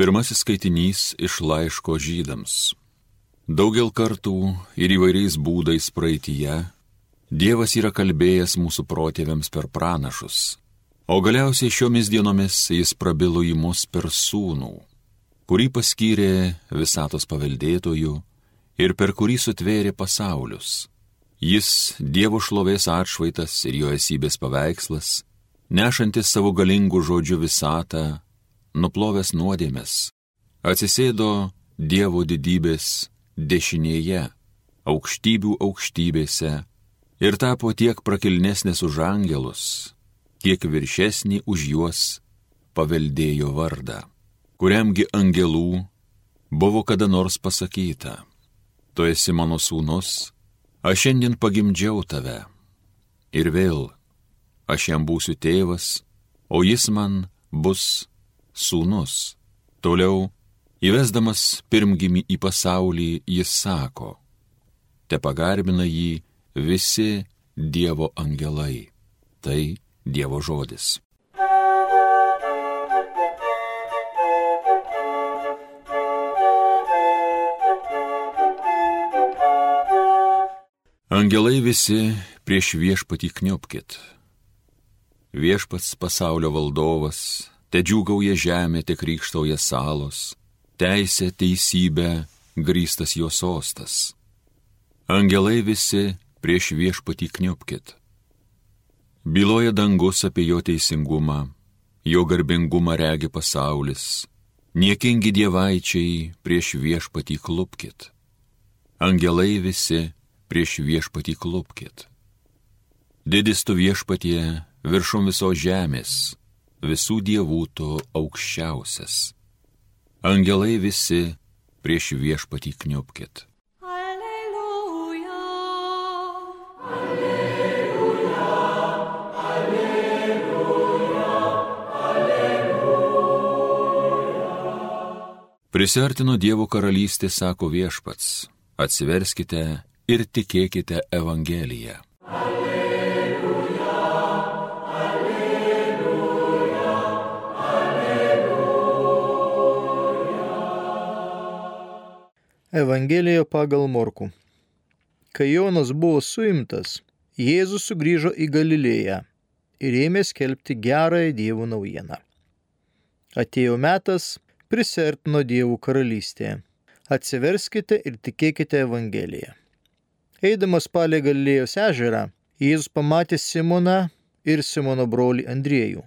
Pirmasis skaitinys iš laiško žydams. Daugel kartų ir įvairiais būdais praeitie Dievas yra kalbėjęs mūsų protėviams per pranašus, o galiausiai šiomis dienomis jis prabilo į mus per sūnų, kurį paskyrė visatos paveldėtojų ir per kurį sutvėrė pasaulius. Jis Dievo šlovės atšvaitas ir jo esybės paveikslas, nešantis savo galingų žodžių visatą, nuplovęs nuodėmės, atsisėdo Dievo didybės dešinėje, aukštybių aukštybėse ir tapo tiek prakilnesnis už angelus, kiek viršesnį už juos paveldėjo vardą, kuriamgi angelų buvo kada nors pasakyta, tu esi mano sūnus, aš šiandien pagimdžiau tave. Ir vėl, aš jam būsiu tėvas, o jis man bus sūnus. Toliau, įvesdamas pirmgimi į pasaulį, jis sako, te pagarbina jį visi Dievo angelai. Tai Dievo žodis. Angelai visi prieš viešpatį kniopkit. Viešpats pasaulio valdovas te džiūgauja žemė, te krikštauja salos, teisė, teisybė, grįstas jo sostas. Angelai visi prieš viešpatį kniopkit. Byloja dangus apie jo teisingumą, jo garbingumą regi pasaulis, niekingi dievaičiai prieš viešpatį klupkit. Angelai visi prieš viešpatį klupkit. Didis tu viešpatie viršum visos žemės, visų dievų tu aukščiausias. Angelai visi prieš viešpatį kniopkit. Alleluja, alleluja, alleluja, alleluja. Prisartino Dievo karalystė, sako viešpats, atsiverskite ir tikėkite Evangeliją. Evangelija pagal Morku. Kai Jonas buvo suimtas, Jėzus sugrįžo į Galilėją ir ėmė skelbti gerąją Dievo naujieną. Atėjo metas, prisertino Dievo karalystė. Atsiverskite ir tikėkite Evangeliją. Eidamas palei Galilėjos ežerą, Jėzus pamatė Simoną ir Simono brolį Andriejų,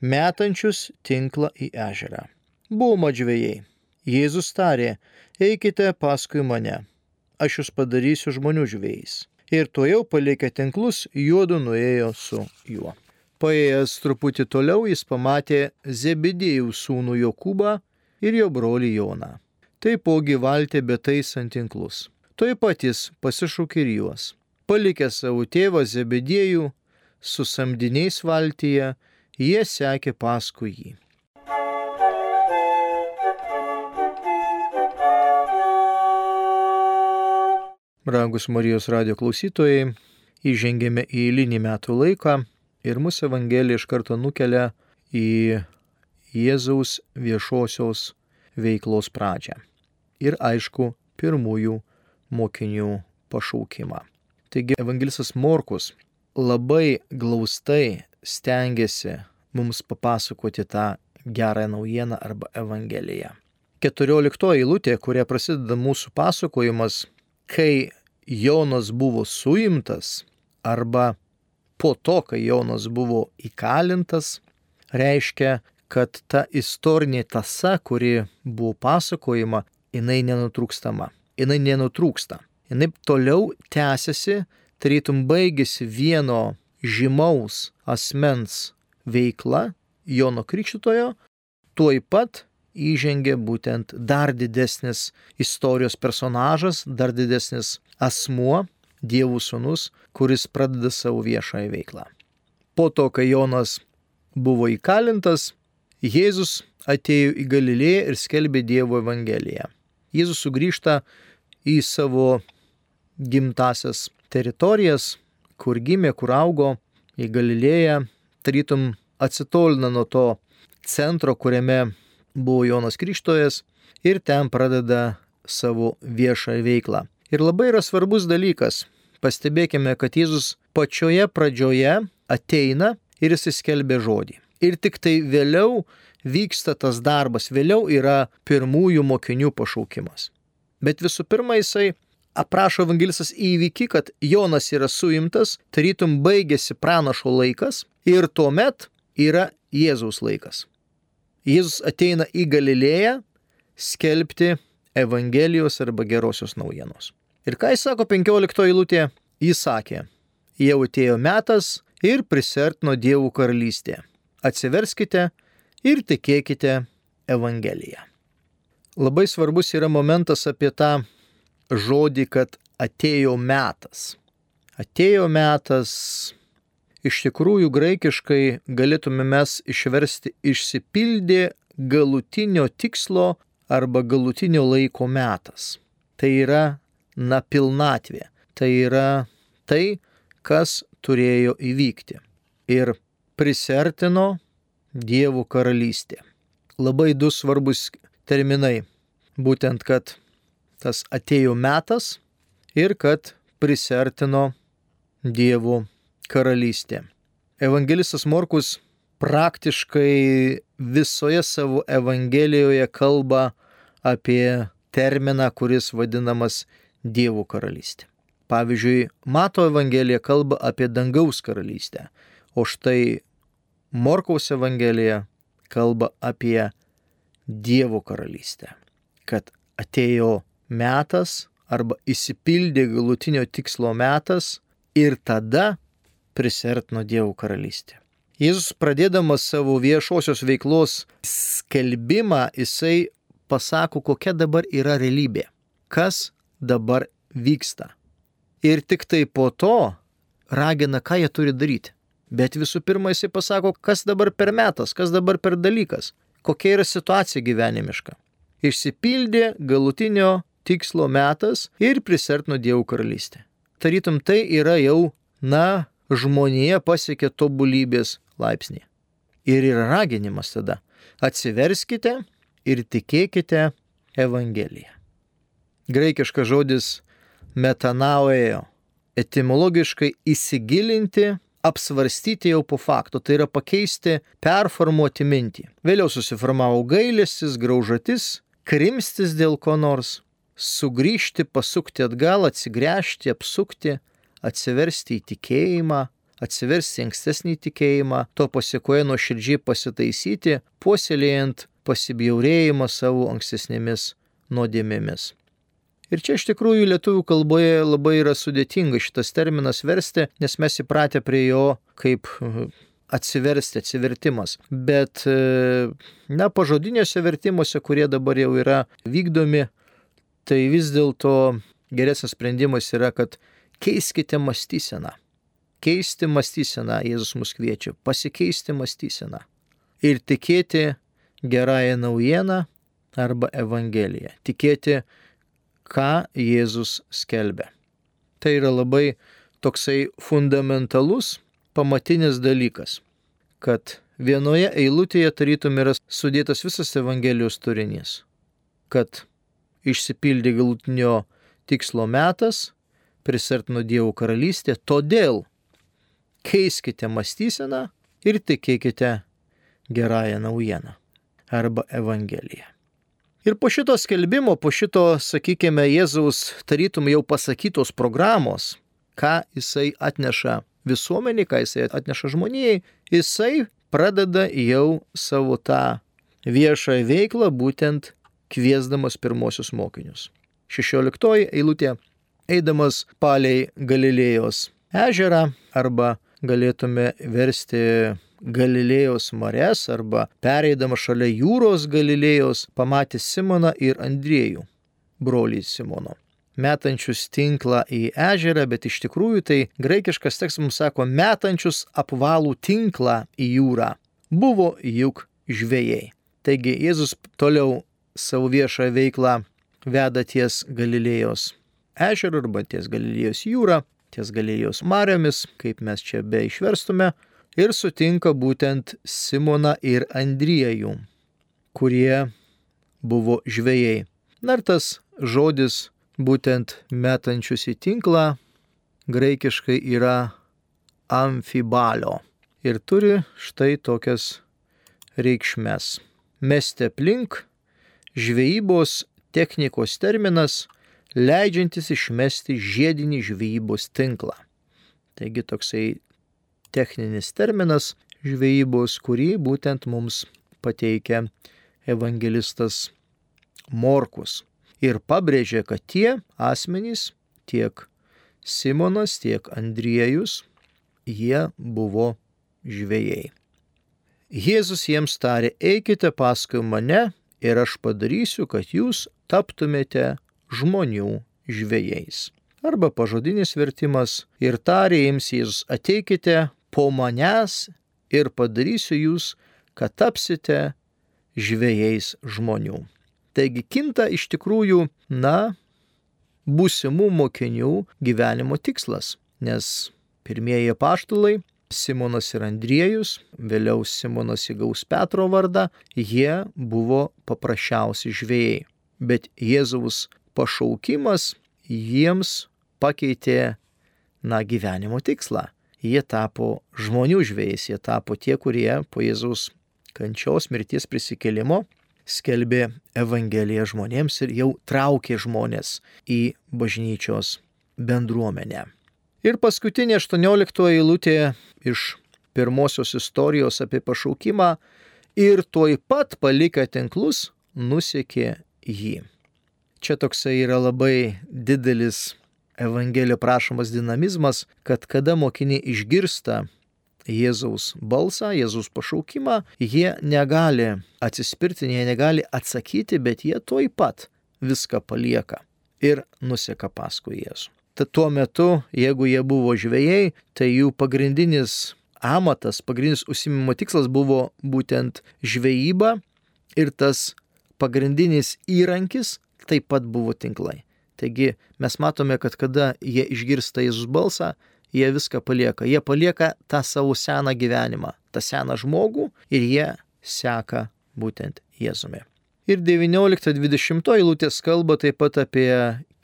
metančius tinklą į ežerą. Buvo madžvėjai. Jėzus tarė, eikite paskui mane, aš jūs padarysiu žmonių žvėjais. Ir to jau palikę tinklus, juodu nuėjo su juo. Paėjęs truputį toliau jis pamatė Zebidėjų sūnų Jokūbą ir jo brolį Joną. Taipogi valtė betais ant tinklus. Tuoj pat jis pasišūkė ir juos. Palikė savo tėvą Zebedėjų su samdiniais valtyje, jie sekė paskui jį. Rangus Marijos radio klausytojai, įžengėme į eilinį metų laiką ir mūsų Evangelija iš karto nukelia į Jėzaus viešosios veiklos pradžią. Ir aišku, pirmųjų mokinių pašaukimą. Taigi evangelistas Morkus labai glaustai stengiasi mums papasakoti tą gerą naujieną arba Evangeliją. 14 eilutė, kuria prasideda mūsų pasakojimas, kai Jonas buvo suimtas arba po to, kai Jonas buvo įkalintas, reiškia, kad ta istorinė tasa, kuri buvo pasakojama, jinai nenutrūkstama. Jinai nenutrūksta. Jinai toliau tęsiasi, tarytum baigėsi vieno žymaus asmens veikla, Jono Krikščitojo, tuoj pat įžengė būtent dar didesnis istorijos personažas, dar didesnis asmuo, Dievų sūnus, kuris pradeda savo viešąją veiklą. Po to, kai Jonas buvo įkalintas, Jėzus atėjo į Galilėją ir skelbė Dievo Evangeliją. Jėzus sugrįžta į savo gimtasias teritorijas, kur gimė, kur augo, į Galilėją, tarytum atsitolina nuo to centro, kuriame buvo Jonas Krikštojas ir ten pradeda savo viešą veiklą. Ir labai yra svarbus dalykas. Pastebėkime, kad Jėzus pačioje pradžioje ateina ir jis įskelbė žodį. Ir tik tai vėliau vyksta tas darbas, vėliau yra pirmųjų mokinių pašaukimas. Bet visų pirma, jisai aprašo evangelistas įvykį, kad Jonas yra suimtas, tarytum baigėsi pranašo laikas ir tuomet yra Jėzaus laikas. Jėzus ateina į Galilėją skelbti Evangelijos arba gerosios naujienos. Ir ką jis sako 15 eilutė? Jis sakė, jau atėjo metas ir prisertino Dievų karalystė. Atsiverskite ir tikėkite Evangeliją. Labai svarbus yra momentas apie tą žodį, kad atėjo metas. Atėjo metas, iš tikrųjų graikiškai galėtume mes išversti išsipildė galutinio tikslo arba galutinio laiko metas. Tai yra na pilnatvė. Tai yra tai, kas turėjo įvykti. Ir prisertino Dievo karalystė. Labai du svarbus terminai. Būtent, kad tas atėjo metas ir kad prisertino Dievo karalystė. Evangelistas Morkus praktiškai visoje savo Evangelijoje kalba apie terminą, kuris vadinamas Dievo karalystė. Pavyzdžiui, Mato Evangelija kalba apie dangaus karalystę, o štai Morkaus Evangelija kalba apie Dievo karalystę. Kad atėjo metas arba įsipildė galutinio tikslo metas ir tada prisertino Dievo karalystė. Jėzus pradėdamas savo viešosios veiklos skelbimą, jisai pasako, kokia dabar yra realybė, kas dabar vyksta. Ir tik tai po to ragina, ką jie turi daryti. Bet visų pirma, jisai pasako, kas dabar per metas, kas dabar per dalykas, kokia yra situacija gyvenimiška. Išsipildė galutinio tikslo metas ir prisertino Dievo karalystę. Tarytum tai yra jau, na, žmonėje pasiekė tobulybės laipsnį. Ir yra raginimas tada. Atsiverskite ir tikėkite Evangeliją. Graikiškas žodis metanauėjo. Etimologiškai įsigilinti, apsvarstyti jau po fakto, tai yra pakeisti, performuoti mintį. Vėliau susiformavo gailestis, graužatis, krimstis dėl ko nors, sugrįžti, pasukti atgal, atsigręžti, apsukti, atsiversti į tikėjimą, atsiversti ankstesnį tikėjimą, to pasiekoje nuoširdžiai pasitaisyti, puoselėjant pasibjaurėjimą savo ankstesnėmis nuodėmėmis. Ir čia iš tikrųjų lietuvių kalboje labai yra sudėtinga šitas terminas versti, nes mes įpratę prie jo kaip atsiversti, atsivertimas. Bet, na, pažodiniuose vertimuose, kurie dabar jau yra vykdomi, tai vis dėlto geresnis sprendimas yra, kad keiskite mąstyseną. Keisti mąstyseną Jėzus mus kviečia, pasikeisti mąstyseną ir tikėti gerąją naujieną arba Evangeliją. Tikėti, ką Jėzus skelbia. Tai yra labai toksai fundamentalus, pamatinis dalykas, kad vienoje eilutėje tarytum yra sudėtas visas Evangelijos turinys, kad išsipildė galutinio tikslo metas, prisartino Dievo karalystė, todėl keiskite mąstyseną ir tikėkite gerąją naujieną arba Evangeliją. Ir po šito skelbimo, po šito, sakykime, Jėzaus tarytum jau pasakytos programos, ką jisai atneša visuomenį, ką jisai atneša žmonijai, jisai pradeda jau savo tą viešą veiklą būtent kviesdamas pirmosius mokinius. 16 eilutė eidamas palei Galilėjos ežerą arba galėtume versti Galilėjos mares arba pereidamas šalia jūros Galilėjos pamatė Simoną ir Andriejų, brolį Simono metančius tinklą į ežerą, bet iš tikrųjų tai graikiškas tekstas mums sako metančius apvalų tinklą į jūrą. Buvo juk žvėjai. Taigi Jėzus toliau savo viešą veiklą veda ties Galilėjos ežerą arba ties Galilėjos jūrą, ties Galilėjos mariomis, kaip mes čia be išverstume, ir sutinka būtent Simoną ir Andriejų. kurie buvo žvėjai. Na ir tas žodis būtent metančius į tinklą graikiškai yra amfibalio ir turi štai tokias reikšmes. Mesti aplink žvejybos technikos terminas, leidžiantis išmesti žiedinį žvejybos tinklą. Taigi toksai techninis terminas žvejybos, kurį būtent mums pateikia evangelistas Morkus. Ir pabrėžė, kad tie asmenys, tiek Simonas, tiek Andriejus, jie buvo žvėjai. Jėzus jiems tarė, eikite paskui mane ir aš padarysiu, kad jūs taptumėte žmonių žvėjais. Arba pažodinis vertimas ir tarė jiems Jėzus, ateikite po manęs ir padarysiu jūs, kad tapsite žvėjais žmonių. Taigi kinta iš tikrųjų, na, būsimų mokinių gyvenimo tikslas, nes pirmieji paštulai Simonas ir Andriejus, vėliau Simonas įgaus Petro vardą, jie buvo paprasčiausi žvėjai. Bet Jėzaus pašaukimas jiems pakeitė, na, gyvenimo tikslą. Jie tapo žmonių žvėjais, jie tapo tie, kurie po Jėzaus kančios, mirties prisikėlimo skelbė Evangeliją žmonėms ir jau traukė žmonės į bažnyčios bendruomenę. Ir paskutinė 18 eilutė iš pirmosios istorijos apie pašaukimą ir tuoj pat palikę tinklus nusekė jį. Čia toksai yra labai didelis Evangelijo prašomas dinamizmas, kad kada mokiniai išgirsta Jėzaus balsą, Jėzaus pašaukimą, jie negali atsispirti, jie negali atsakyti, bet jie tuoj pat viską palieka ir nuseka paskui Jėzų. Tad tuo metu, jeigu jie buvo žvėjai, tai jų pagrindinis amatas, pagrindinis užsimimo tikslas buvo būtent žvejyba ir tas pagrindinis įrankis taip pat buvo tinklai. Taigi mes matome, kad kada jie išgirsta Jėzus balsą, jie viską palieka. Jie palieka tą savo seną gyvenimą, tą seną žmogų ir jie seka būtent Jėzumi. Ir 19-20 eilutės kalba taip pat apie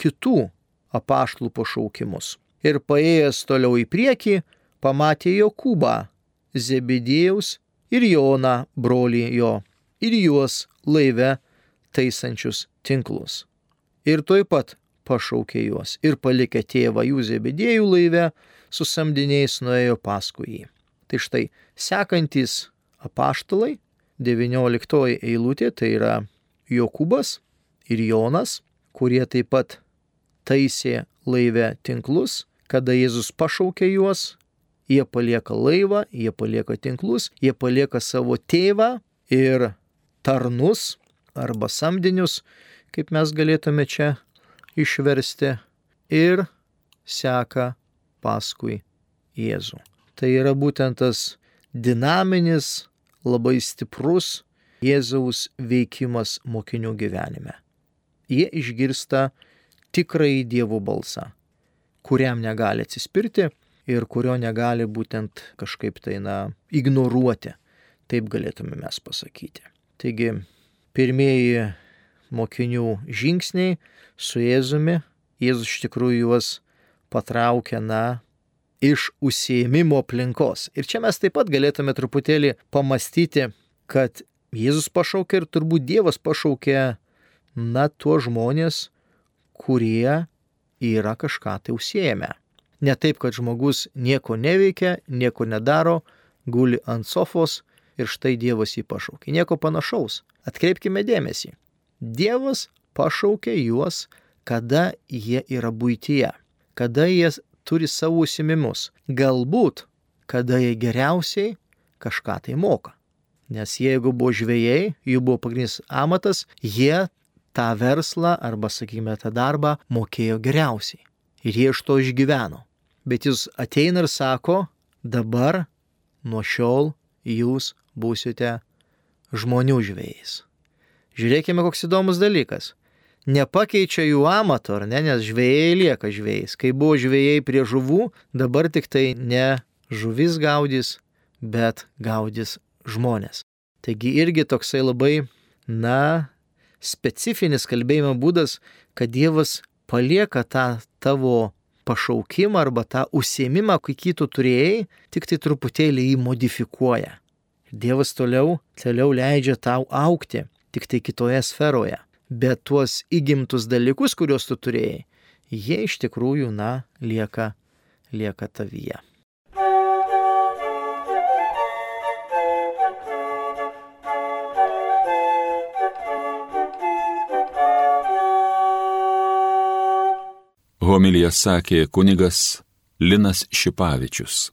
kitų apaštlų pašaukimus. Ir paėjęs toliau į priekį, pamatė Jokūbą, Zebidėjaus ir Joną, brolį jo, ir juos laive taisančius tinklus. Ir tuoj pat pašaukė juos ir palikę tėvą jų Zebidėjų laive, su samdiniais nuėjo paskui jį. Tai štai sekantis apaštalai, 19 eilutė, tai yra Jokūbas ir Jonas, kurie taip pat taisė laive tinklus, kada Jėzus pašaukė juos, jie palieka laivą, jie palieka tinklus, jie palieka savo tėvą ir tarnus arba samdinius, kaip mes galėtume čia išversti, ir seka paskui Jėzų. Tai yra būtent tas dinaminis, labai stiprus Jėzaus veikimas mokinių gyvenime. Jie išgirsta tikrai Dievo balsą, kuriam negali atsispirti ir kurio negali būtent kažkaip tai, na, ignoruoti. Taip galėtume mes pasakyti. Taigi, pirmieji mokinių žingsniai su Jėzumi, Jėzus iš tikrųjų juos patraukia, na, iš užsiemimo aplinkos. Ir čia mes taip pat galėtume truputėlį pamastyti, kad Jėzus pašaukė ir turbūt Dievas pašaukė, na, tuos žmonės, kurie yra kažką tai užsiemę. Ne taip, kad žmogus nieko neveikia, nieko nedaro, guli ant sofos ir štai Dievas jį pašaukė. Nieko panašaus. Atkreipkime dėmesį. Dievas pašaukė juos, kada jie yra būtyje kada jie turi savo užsimimus. Galbūt, kada jie geriausiai kažką tai moka. Nes jeigu buvo žvėjai, jų buvo pagrindinis amatas, jie tą verslą arba, sakykime, tą darbą mokėjo geriausiai. Ir jie iš to išgyveno. Bet jis ateina ir sako, dabar nuo šiol jūs būsite žmonių žvėjais. Žiūrėkime, koks įdomus dalykas nepakeičia jų amato, ar ne, nes žvėjai lieka žvėjais. Kai buvo žvėjai prie žuvų, dabar tik tai ne žuvis gaudys, bet gaudys žmonės. Taigi irgi toksai labai, na, specifinis kalbėjimo būdas, kad Dievas palieka tą tavo pašaukimą arba tą užsiemimą, kokį tu turėjai, tik tai truputėlį jį modifikuoja. Dievas toliau, toliau leidžia tau aukti, tik tai kitoje sferoje. Bet tuos įgimtus dalykus, kuriuos tu turėjai, jie iš tikrųjų, na, lieka, lieka tavyje. Homilija sakė kunigas Linas Šipavičius.